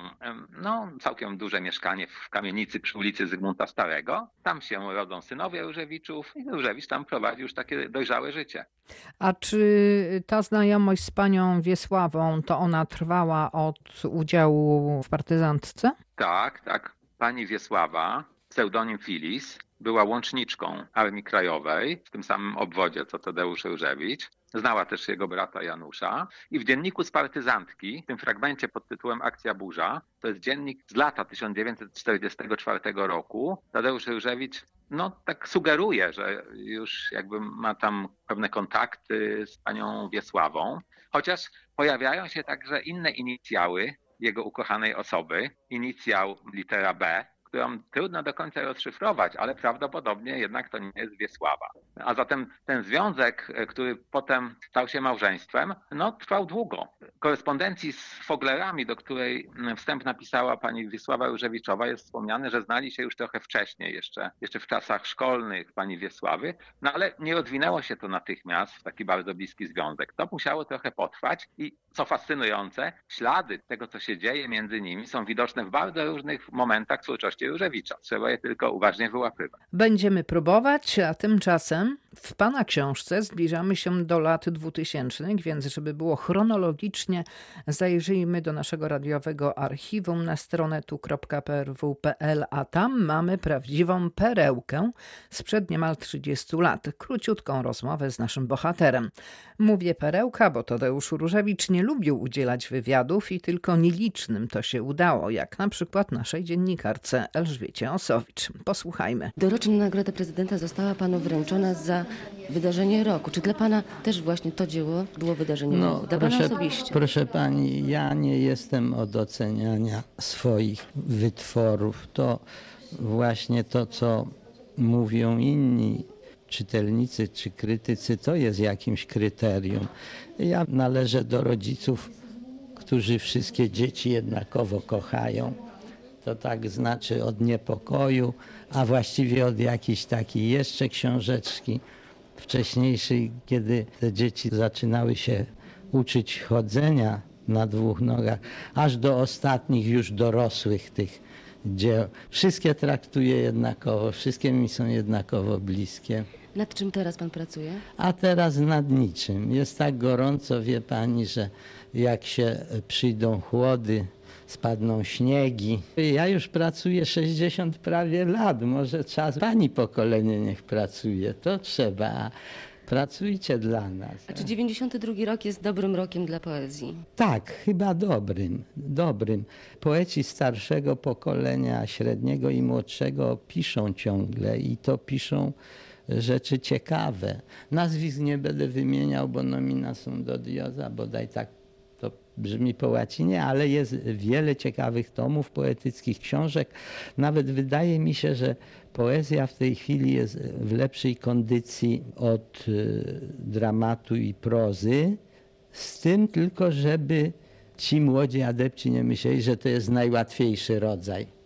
no, całkiem duże mieszkanie w kamienicy przy ulicy Zygmunta Starego. Tam się rodzą synowie Różewiczów i Różewicz tam prowadzi już takie dojrzałe życie. A czy ta znajomość z panią Wiesławą, to ona trwała od udziału w partyzantce? Tak, tak. Pani Wiesława, pseudonim Filis, była łączniczką Armii Krajowej w tym samym obwodzie co Tadeusz Różewicz. Znała też jego brata Janusza i w dzienniku z partyzantki, w tym fragmencie pod tytułem Akcja Burza, to jest dziennik z lata 1944 roku, Tadeusz Różewicz no tak sugeruje, że już jakby ma tam pewne kontakty z panią Wiesławą, chociaż pojawiają się także inne inicjały jego ukochanej osoby, inicjał litera B, którą trudno do końca rozszyfrować, ale prawdopodobnie jednak to nie jest Wiesława. A zatem ten związek, e, który potem stał się małżeństwem, no trwał długo. Korespondencji z Foglerami, do której wstęp napisała pani Wiesława Różewiczowa, jest wspomniane, że znali się już trochę wcześniej, jeszcze, jeszcze w czasach szkolnych pani Wiesławy, no ale nie rozwinęło się to natychmiast w taki bardzo bliski związek. To musiało trochę potrwać i co fascynujące, ślady tego, co się dzieje między nimi są widoczne w bardzo różnych momentach twórczości Różewicza. Trzeba je tylko uważnie wyłapywać. Będziemy próbować, a tymczasem w Pana książce zbliżamy się do lat 2000, więc żeby było chronologicznie, zajrzyjmy do naszego radiowego archiwum na stronę tu.prw.pl, a tam mamy prawdziwą perełkę sprzed niemal 30 lat. Króciutką rozmowę z naszym bohaterem. Mówię perełka, bo Tadeusz Różewicz nie lubił udzielać wywiadów i tylko nielicznym to się udało, jak na przykład naszej dziennikarce Elżbiecie Osowicz. Posłuchajmy. Doroczna nagroda prezydenta została panu wręczona za wydarzenie roku. Czy dla pana też właśnie to dzieło było wydarzeniem No, roku? Dla pana proszę, osobiście? proszę pani, ja nie jestem od oceniania swoich wytworów. To właśnie to, co mówią inni czytelnicy czy krytycy, to jest jakimś kryterium. Ja należę do rodziców, którzy wszystkie dzieci jednakowo kochają. To tak znaczy od niepokoju, a właściwie od jakiejś takiej jeszcze książeczki wcześniejszej, kiedy te dzieci zaczynały się uczyć chodzenia na dwóch nogach, aż do ostatnich już dorosłych tych dzieł. Wszystkie traktuję jednakowo, wszystkie mi są jednakowo bliskie. Nad czym teraz pan pracuje? A teraz nad niczym. Jest tak gorąco, wie pani, że jak się przyjdą chłody, spadną śniegi. Ja już pracuję 60 prawie lat. Może czas pani pokolenie niech pracuje. To trzeba. Pracujcie dla nas. A czy 92 rok jest dobrym rokiem dla poezji? Tak, chyba dobrym, dobrym. Poeci starszego pokolenia, średniego i młodszego piszą ciągle i to piszą rzeczy ciekawe. Nazwisk nie będę wymieniał, bo nomina są do dioza, bodaj tak brzmi po łacinie, ale jest wiele ciekawych tomów poetyckich, książek. Nawet wydaje mi się, że poezja w tej chwili jest w lepszej kondycji od y, dramatu i prozy. Z tym tylko, żeby ci młodzi adepci nie myśleli, że to jest najłatwiejszy rodzaj.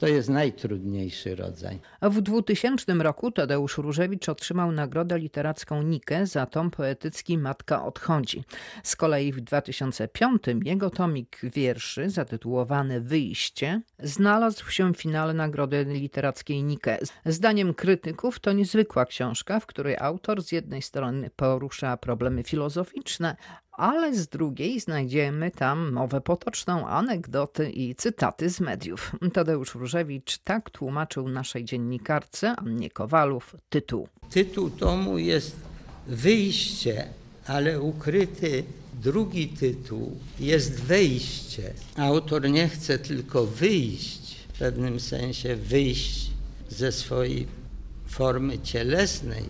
To jest najtrudniejszy rodzaj. A w 2000 roku Tadeusz Różewicz otrzymał nagrodę literacką Nikę za tom poetycki Matka odchodzi. Z kolei w 2005 jego tomik wierszy zatytułowany Wyjście znalazł się w finale nagrody literackiej Nikę. Zdaniem krytyków to niezwykła książka, w której autor z jednej strony porusza problemy filozoficzne, ale z drugiej znajdziemy tam mowę potoczną, anegdoty i cytaty z mediów. Tadeusz Różewicz tak tłumaczył naszej dziennikarce Annie Kowalów tytuł. Tytuł tomu jest Wyjście, ale ukryty drugi tytuł jest Wejście. Autor nie chce tylko wyjść, w pewnym sensie wyjść ze swojej formy cielesnej,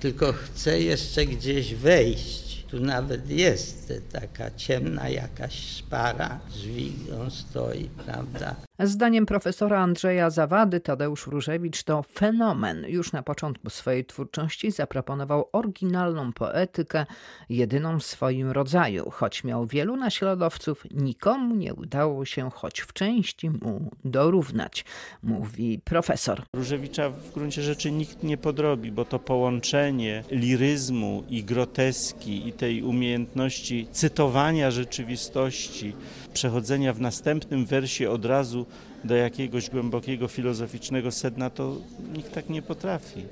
tylko chce jeszcze gdzieś wejść. Tu nawet jest taka ciemna jakaś szpara, drzwi on stoi, prawda? Zdaniem profesora Andrzeja Zawady, Tadeusz Różewicz to fenomen. Już na początku swojej twórczości zaproponował oryginalną poetykę, jedyną w swoim rodzaju. Choć miał wielu naśladowców, nikomu nie udało się choć w części mu dorównać, mówi profesor. Różewicza w gruncie rzeczy nikt nie podrobi, bo to połączenie liryzmu i groteski i tej umiejętności cytowania rzeczywistości, przechodzenia w następnym wersie od razu do jakiegoś głębokiego filozoficznego sedna, to nikt tak nie potrafi.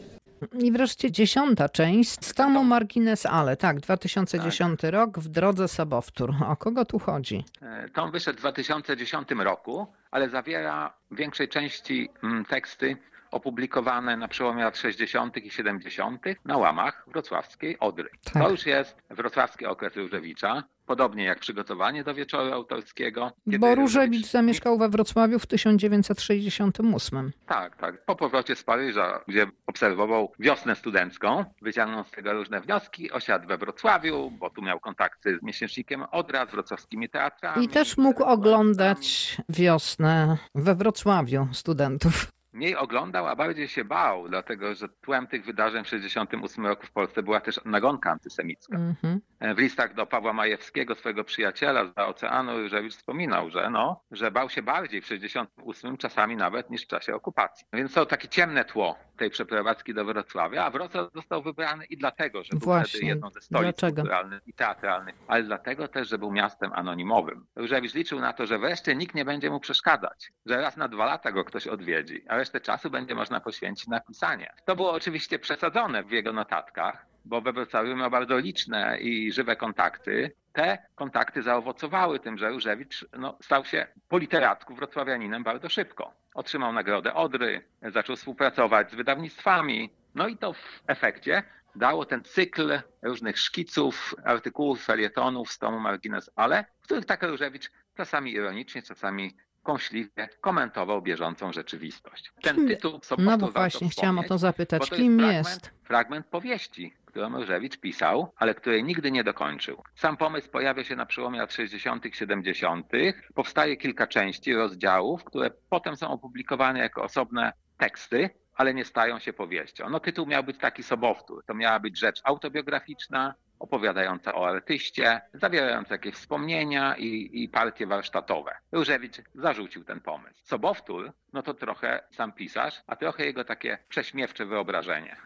I wreszcie dziesiąta część z tomu Margines Ale, tak, 2010 Tak. rok w drodze Sobowtór. O kogo tu chodzi? E, Tom wyszedł w 2010 roku, ale zawiera w większej części mm, teksty opublikowane na przełomie lat 60. i 70. na łamach wrocławskiej Odry. Tak. To już jest wrocławski okres Różewicza, podobnie jak przygotowanie do wieczoru autorskiego. Bo Różewicz zamieszkał we Wrocławiu w 1968. Tak, tak. Po powrocie z Paryża, gdzie obserwował wiosnę studencką, wyciągnął z tego różne wnioski, osiadł we Wrocławiu, bo tu miał kontakty z miesięcznikiem Odra, z wrocławskimi teatrami. I też mógł oglądać wiosnę we Wrocławiu studentów. Mniej oglądał, a bardziej się bał, dlatego że tłem tych wydarzeń w 1968 roku w Polsce była też nagonka antysemicka. Mhm. W listach do Pawła Majewskiego, swojego przyjaciela z oceanu, Różewicz wspominał, że, no, że bał się bardziej w 1968 czasami nawet niż w czasie okupacji. Więc to takie ciemne tło tej przeprowadzki do Wrocławia, a Wrocław został wybrany i dlatego, że był Właśnie. wtedy jedną ze stolic Dlaczego? kulturalnych i teatralnych, ale dlatego też, że był miastem anonimowym. Różewicz liczył na to, że wreszcie nikt nie będzie mu przeszkadzać, że raz na dwa lata go ktoś odwiedzi, a resztę czasu będzie można poświęcić na pisanie. To było oczywiście przesadzone w jego notatkach, bo we Wrocławiu miał bardzo liczne i żywe kontakty. Te kontakty zaowocowały tym, że Różewicz no, stał się po literacku wrocławianinem bardzo szybko. Otrzymał nagrodę Odry, zaczął współpracować z wydawnictwami, no i to w efekcie dało ten cykl różnych szkiców, artykułów, felietonów z tomu Margines Ale, w których tak Różewicz czasami ironicznie, czasami kąśliwie komentował bieżącą rzeczywistość. Ten tytuł No Sobotów bo właśnie, chciałam o to zapytać. to Kim jest? Fragment, fragment powieści, którą Różewicz pisał, ale której nigdy nie dokończył. Sam pomysł pojawia się na przełomie lat 60., 70. Powstaje kilka części, rozdziałów, które potem są opublikowane jako osobne teksty, ale nie stają się powieścią. No tytuł miał być taki sobowtór. To miała być rzecz autobiograficzna, opowiadająca o artyście, zawierająca jakieś wspomnienia i, i partie warsztatowe. Różewicz zarzucił ten pomysł. Sobowtór, no to trochę sam pisarz, a trochę jego takie prześmiewcze wyobrażenie.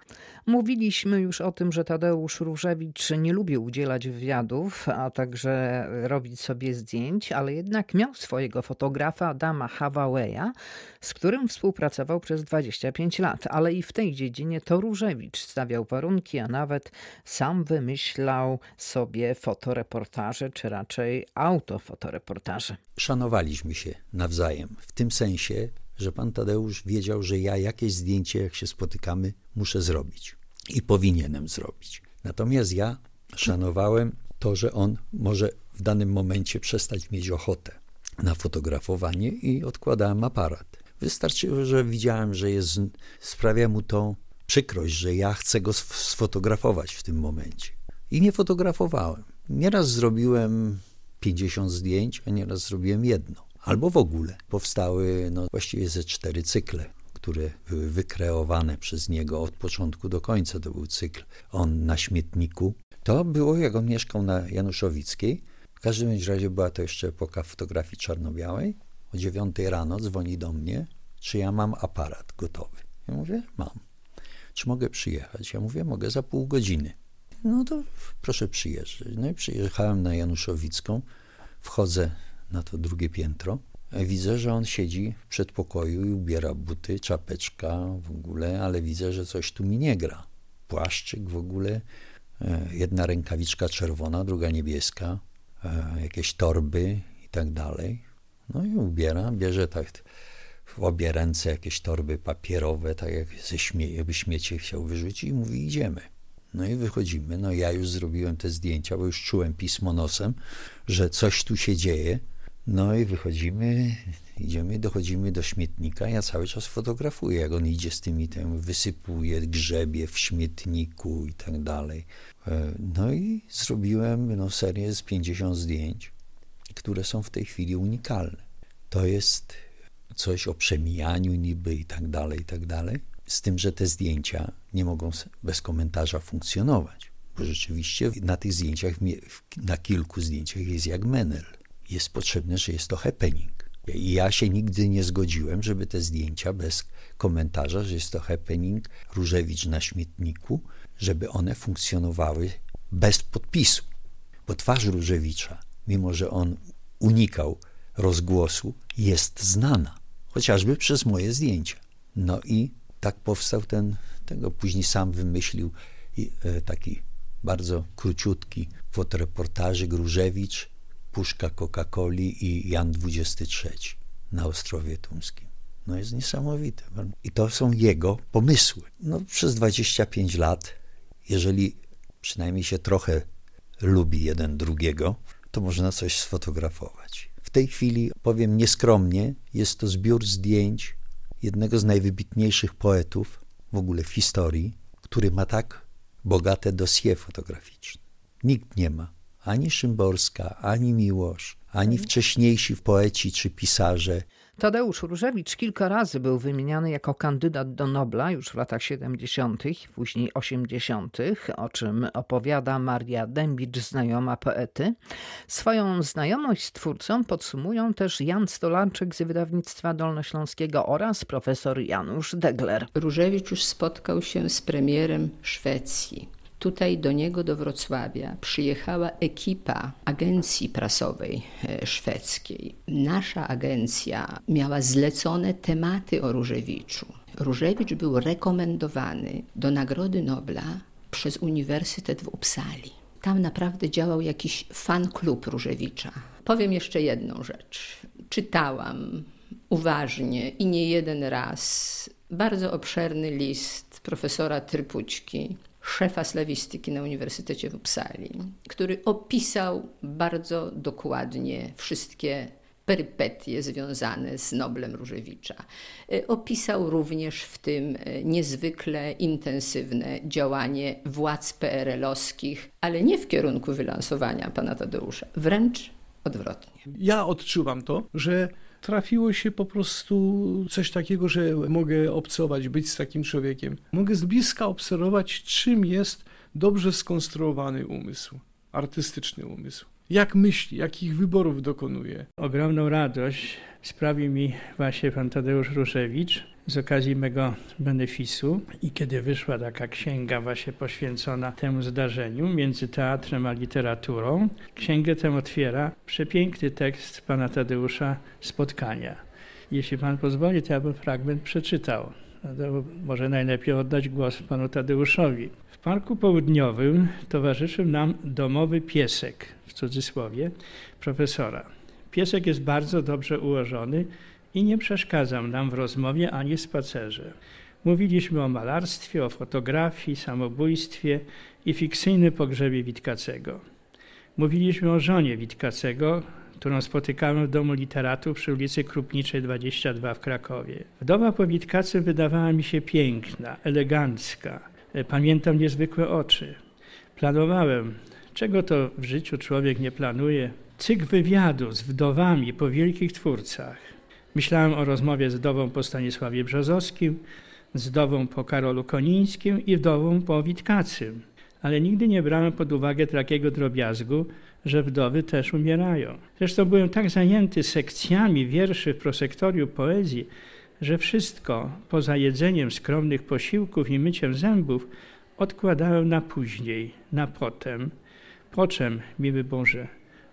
Mówiliśmy już o tym, że Tadeusz Różewicz nie lubił udzielać wywiadów, a także robić sobie zdjęć, ale jednak miał swojego fotografa Adama Hawaweya, z którym współpracował przez 25 lat. Ale i w tej dziedzinie to Różewicz stawiał warunki, a nawet sam wymyślał sobie fotoreportaże, czy raczej autofotoreportaże. Szanowaliśmy się nawzajem, w tym sensie, że pan Tadeusz wiedział, że ja jakieś zdjęcie, jak się spotykamy, muszę zrobić i powinienem zrobić. Natomiast ja szanowałem to, że on może w danym momencie przestać mieć ochotę na fotografowanie i odkładałem aparat. Wystarczyło, że widziałem, że jest, sprawia mu to przykrość, że ja chcę go sf- sfotografować w tym momencie. I nie fotografowałem. Nieraz zrobiłem 50 zdjęć, a nieraz zrobiłem jedno. Albo w ogóle. Powstały no, właściwie ze cztery cykle, które były wykreowane przez niego od początku do końca. To był cykl On na śmietniku. To było, jak on mieszkał na Januszowickiej. W każdym razie była to jeszcze epoka fotografii czarno-białej. O dziewiątej rano dzwoni do mnie, czy ja mam aparat gotowy. Ja mówię, mam. Czy mogę przyjechać? Ja mówię, mogę za pół godziny. No to proszę przyjeżdżać. No i przyjechałem na Januszowicką, wchodzę na to drugie piętro. Widzę, że on siedzi w przedpokoju i ubiera buty, czapeczka w ogóle, ale widzę, że coś tu mi nie gra. Płaszczyk w ogóle, e, jedna rękawiczka czerwona, druga niebieska, e, jakieś torby i tak dalej. No i ubiera, bierze tak w obie ręce jakieś torby papierowe, tak jak ze śmie śmiecie chciał wyrzucić i mówi idziemy. No i wychodzimy. No ja już zrobiłem te zdjęcia, bo już czułem pismo nosem, że coś tu się dzieje, No i wychodzimy, idziemy, dochodzimy do śmietnika. Ja cały czas fotografuję, jak on idzie z tymi, tym wysypuje, grzebie w śmietniku i tak dalej. E, no i zrobiłem no, serię z 50 zdjęć, które są w tej chwili unikalne. To jest coś o przemijaniu niby i tak dalej, i tak dalej. Z tym, że te zdjęcia nie mogą bez komentarza funkcjonować. Bo rzeczywiście na tych zdjęciach, na kilku zdjęciach jest jak menel. Jest potrzebne, że jest to happening. I ja się nigdy nie zgodziłem, żeby te zdjęcia bez komentarza, że jest to happening, Różewicz na śmietniku, żeby one funkcjonowały bez podpisu. Bo twarz Różewicza, mimo że on unikał rozgłosu, jest znana, chociażby przez moje zdjęcia. No i tak powstał ten, tego później sam wymyślił e, taki bardzo króciutki fotoreportaży Różewicz, Puszka Coca-Coli i Jan XXIII na Ostrowie Tumskim. No jest niesamowite. I to są jego pomysły. No, przez 25 lat, jeżeli przynajmniej się trochę lubi jeden drugiego, to można coś sfotografować. W tej chwili, powiem nieskromnie, jest to zbiór zdjęć jednego z najwybitniejszych poetów w ogóle w historii, który ma tak bogate dosie fotograficzne. Nikt nie ma. Ani Szymborska, ani Miłosz, ani wcześniejsi poeci czy pisarze Tadeusz Różewicz kilka razy był wymieniany jako kandydat do Nobla już w latach 70., później 80., o czym opowiada Maria Dębicz, znajoma poety. Swoją znajomość z twórcą podsumują też Jan Stolarczyk z wydawnictwa dolnośląskiego oraz profesor Janusz Degler. Różewicz już spotkał się z premierem Szwecji Tutaj do niego, do Wrocławia, przyjechała ekipa agencji prasowej e, szwedzkiej. Nasza agencja miała zlecone tematy o Różewiczu. Różewicz był rekomendowany do Nagrody Nobla przez Uniwersytet w Uppsali. Tam naprawdę działał jakiś fan klub Różewicza. Powiem jeszcze jedną rzecz. Czytałam uważnie i nie jeden raz bardzo obszerny list profesora Trypućki szefa slawistyki na Uniwersytecie w Uppsali, który opisał bardzo dokładnie wszystkie perypetie związane z Noblem Różewicza. E, opisał również w tym e, niezwykle intensywne działanie władz PRL-owskich, ale nie w kierunku wylansowania pana Tadeusza, wręcz odwrotnie. Ja odczuwam to, że trafiło się po prostu coś takiego, że mogę obcować, być z takim człowiekiem. Mogę z bliska obserwować, czym jest dobrze skonstruowany umysł, artystyczny umysł. Jak myśli, jakich wyborów dokonuje. Ogromną radość sprawił mi właśnie pan Tadeusz Ruszewicz, z okazji mego benefisu i kiedy wyszła taka księga właśnie poświęcona temu zdarzeniu między teatrem a literaturą, księgę tę otwiera przepiękny tekst pana Tadeusza Spotkania. Jeśli pan pozwoli, to ja bym fragment przeczytał. No może najlepiej oddać głos panu Tadeuszowi. Parku Południowym towarzyszył nam domowy piesek, w cudzysłowie, profesora. Piesek jest bardzo dobrze ułożony, i nie przeszkadzał nam w rozmowie ani spacerze. Mówiliśmy o malarstwie, o fotografii, samobójstwie i fikcyjnym pogrzebie Witkacego. Mówiliśmy o żonie Witkacego, którą spotykałem w Domu Literatów przy ulicy Krupniczej 22 w Krakowie. Wdowa po Witkacy wydawała mi się piękna, elegancka. Pamiętam niezwykłe oczy. Planowałem, czego to w życiu człowiek nie planuje, cykl wywiadu z wdowami po wielkich twórcach. Myślałem o rozmowie z wdową po Stanisławie Brzozowskim, z wdową po Karolu Konińskim i wdową po Witkacym, ale nigdy nie brałem pod uwagę takiego drobiazgu, że wdowy też umierają. Zresztą byłem tak zajęty sekcjami wierszy w prosektorium poezji, że wszystko poza jedzeniem skromnych posiłków i myciem zębów odkładałem na później, na potem. Po czym, miły Boże,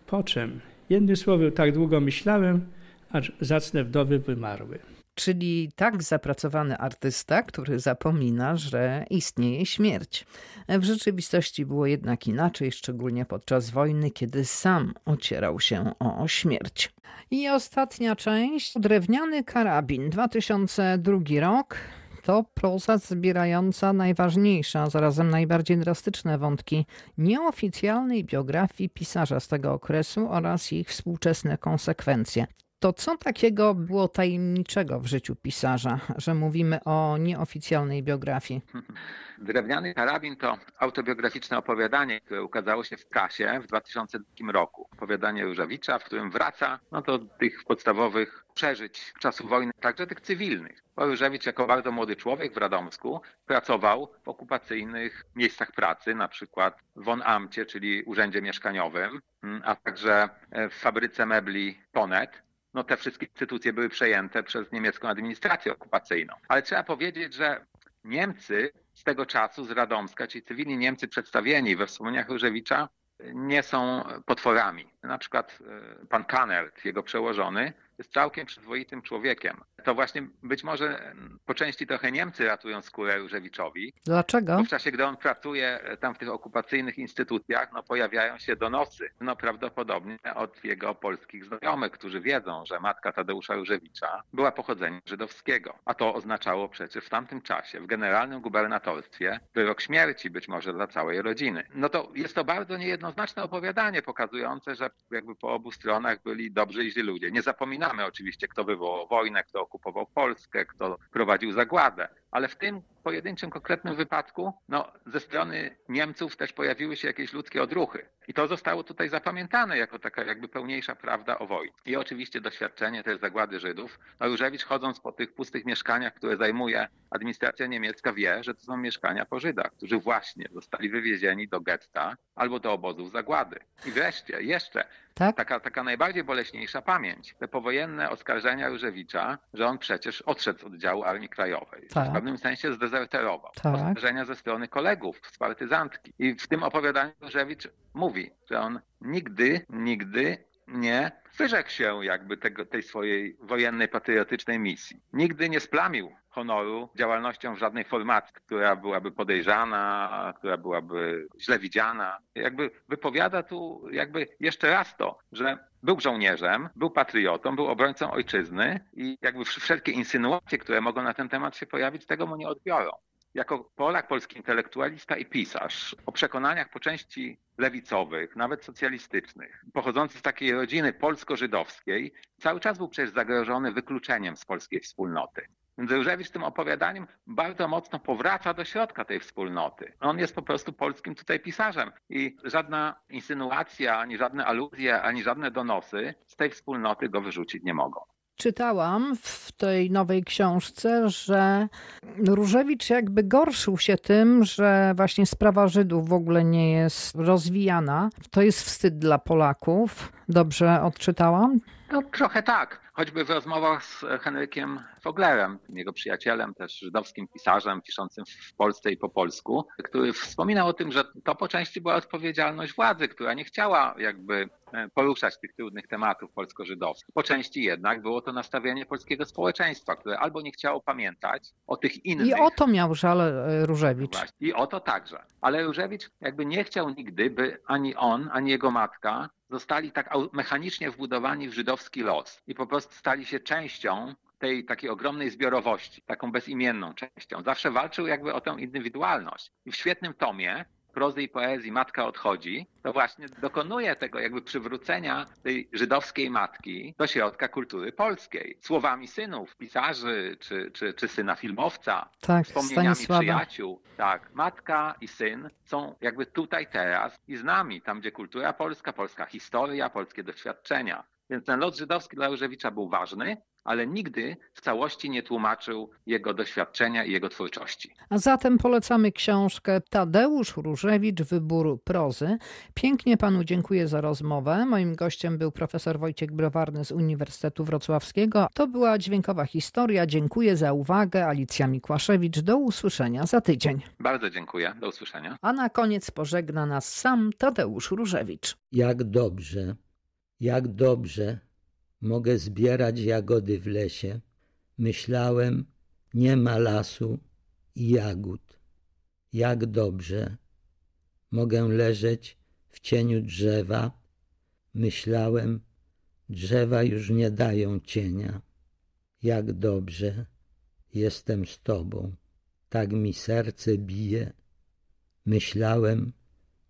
po czym? Jednym słowem, tak długo myślałem, aż zacne wdowy wymarły. Czyli tak zapracowany artysta, który zapomina, że istnieje śmierć. W rzeczywistości było jednak inaczej, szczególnie podczas wojny, kiedy sam ocierał się o śmierć. I ostatnia część, drewniany karabin, 2002 rok. to proza zbierająca najważniejsze, a zarazem najbardziej drastyczne wątki nieoficjalnej biografii pisarza z tego okresu oraz ich współczesne konsekwencje. To co takiego było tajemniczego w życiu pisarza, że mówimy o nieoficjalnej biografii? Drewniany karabin to autobiograficzne opowiadanie, które ukazało się w prasie w 2002 roku. Opowiadanie Różewicza, w którym wraca no, do tych podstawowych przeżyć czasu wojny, także tych cywilnych. Bo jako bardzo młody człowiek w Radomsku pracował w okupacyjnych miejscach pracy, na przykład w Von Amcie, czyli urzędzie mieszkaniowym, a także w fabryce mebli Ponet no te wszystkie instytucje były przejęte przez niemiecką administrację okupacyjną. Ale trzeba powiedzieć, że Niemcy z tego czasu, z Radomska, czyli cywilni Niemcy przedstawieni we wspomnieniach Różewicza, nie są potworami. Na przykład pan Kanert, jego przełożony, jest całkiem przyzwoitym człowiekiem. To właśnie być może po części trochę Niemcy ratują skórę Różewiczowi. Dlaczego? Bo w czasie, gdy on pracuje tam w tych okupacyjnych instytucjach, no pojawiają się donosy. No prawdopodobnie od jego polskich znajomych, którzy wiedzą, że matka Tadeusza Różewicza była pochodzenia żydowskiego. A to oznaczało przecież w tamtym czasie w generalnym gubernatorstwie wyrok śmierci być może dla całej rodziny. No to jest to bardzo niejednoznaczne opowiadanie pokazujące, że jakby po obu stronach byli dobrzy i źli ludzie. Nie zapominamy oczywiście, kto wywołał wojnę, kto okupował Polskę, kto prowadził zagładę, ale w tym pojedynczym, konkretnym wypadku no, ze strony Niemców też pojawiły się jakieś ludzkie odruchy. I to zostało tutaj zapamiętane jako taka jakby pełniejsza prawda o wojnie. I oczywiście doświadczenie też zagłady Żydów. No, Różewicz chodząc po tych pustych mieszkaniach, które zajmuje administracja niemiecka, wie, że to są mieszkania po Żydach, którzy właśnie zostali wywiezieni do getta albo do obozów zagłady. I wreszcie, jeszcze tak? taka, taka najbardziej boleśniejsza pamięć. Te powojenne oskarżenia Różewicza, że on przecież odszedł z oddziału Armii Krajowej. Tak. W pewnym sensie zdezerterował. Tak. Oskarżenia ze strony kolegów z partyzantki. I w tym opowiadaniu Różewicz mówi, że on nigdy, nigdy nie wyrzekł się jakby tego, tej swojej wojennej, patriotycznej misji. Nigdy nie splamił honoru działalnością w żadnej formacji, która byłaby podejrzana, która byłaby źle widziana. Jakby wypowiada tu jakby jeszcze raz to, że był żołnierzem, był patriotą, był obrońcą ojczyzny i jakby wszelkie insynuacje, które mogą na ten temat się pojawić, tego mu nie odbiorą. Jako Polak, polski intelektualista i pisarz o przekonaniach po części lewicowych, nawet socjalistycznych, pochodzący z takiej rodziny polsko-żydowskiej, cały czas był przecież zagrożony wykluczeniem z polskiej wspólnoty. Więc Różewicz tym opowiadaniem bardzo mocno powraca do środka tej wspólnoty. On jest po prostu polskim tutaj pisarzem i żadna insynuacja, ani żadne aluzje, ani żadne donosy z tej wspólnoty go wyrzucić nie mogą. Czytałam w tej nowej książce, że Różewicz jakby gorszył się tym, że właśnie sprawa Żydów w ogóle nie jest rozwijana. To jest wstyd dla Polaków. Dobrze odczytałam? No trochę tak. Choćby w rozmowach z Henrykiem Foglerem, jego przyjacielem, też żydowskim pisarzem piszącym w Polsce i po polsku, który wspominał o tym, że to po części była odpowiedzialność władzy, która nie chciała jakby poruszać tych trudnych tematów polsko-żydowskich. Po części jednak było to nastawienie polskiego społeczeństwa, które albo nie chciało pamiętać o tych innych. I o to miał żal e, Różewicz. Właśnie. I o to także. Ale Różewicz jakby nie chciał nigdy, by ani on, ani jego matka zostali tak mechanicznie wbudowani w żydowski los i po prostu stali się częścią tej takiej ogromnej zbiorowości, taką bezimienną częścią. Zawsze walczył jakby o tę indywidualność. I w świetnym tomie prozy i poezji Matka odchodzi, to właśnie dokonuje tego jakby przywrócenia tej żydowskiej matki do środka kultury polskiej. Słowami synów, pisarzy, czy, czy, czy syna filmowca, tak, wspomnieniami Stanisława. przyjaciół. Tak, matka i syn są jakby tutaj teraz i z nami, tam gdzie kultura polska, polska historia, polskie doświadczenia. Więc ten lot żydowski dla Różewicza był ważny, ale nigdy w całości nie tłumaczył jego doświadczenia i jego twórczości. A zatem polecamy książkę Tadeusz Różewicz, Wybór prozy. Pięknie panu dziękuję za rozmowę. Moim gościem był profesor Wojciech Browarny z Uniwersytetu Wrocławskiego. To była dźwiękowa historia. Dziękuję za uwagę. Alicja Mikłaszewicz. Do usłyszenia za tydzień. Bardzo dziękuję. Do usłyszenia. A na koniec pożegna nas sam Tadeusz Różewicz. Jak dobrze, jak dobrze mogę zbierać jagody w lesie. Myślałem, nie ma lasu i jagód. Jak dobrze mogę leżeć w cieniu drzewa. Myślałem, drzewa już nie dają cienia. Jak dobrze, jestem z tobą. Tak mi serce bije. Myślałem,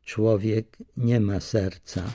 człowiek nie ma serca.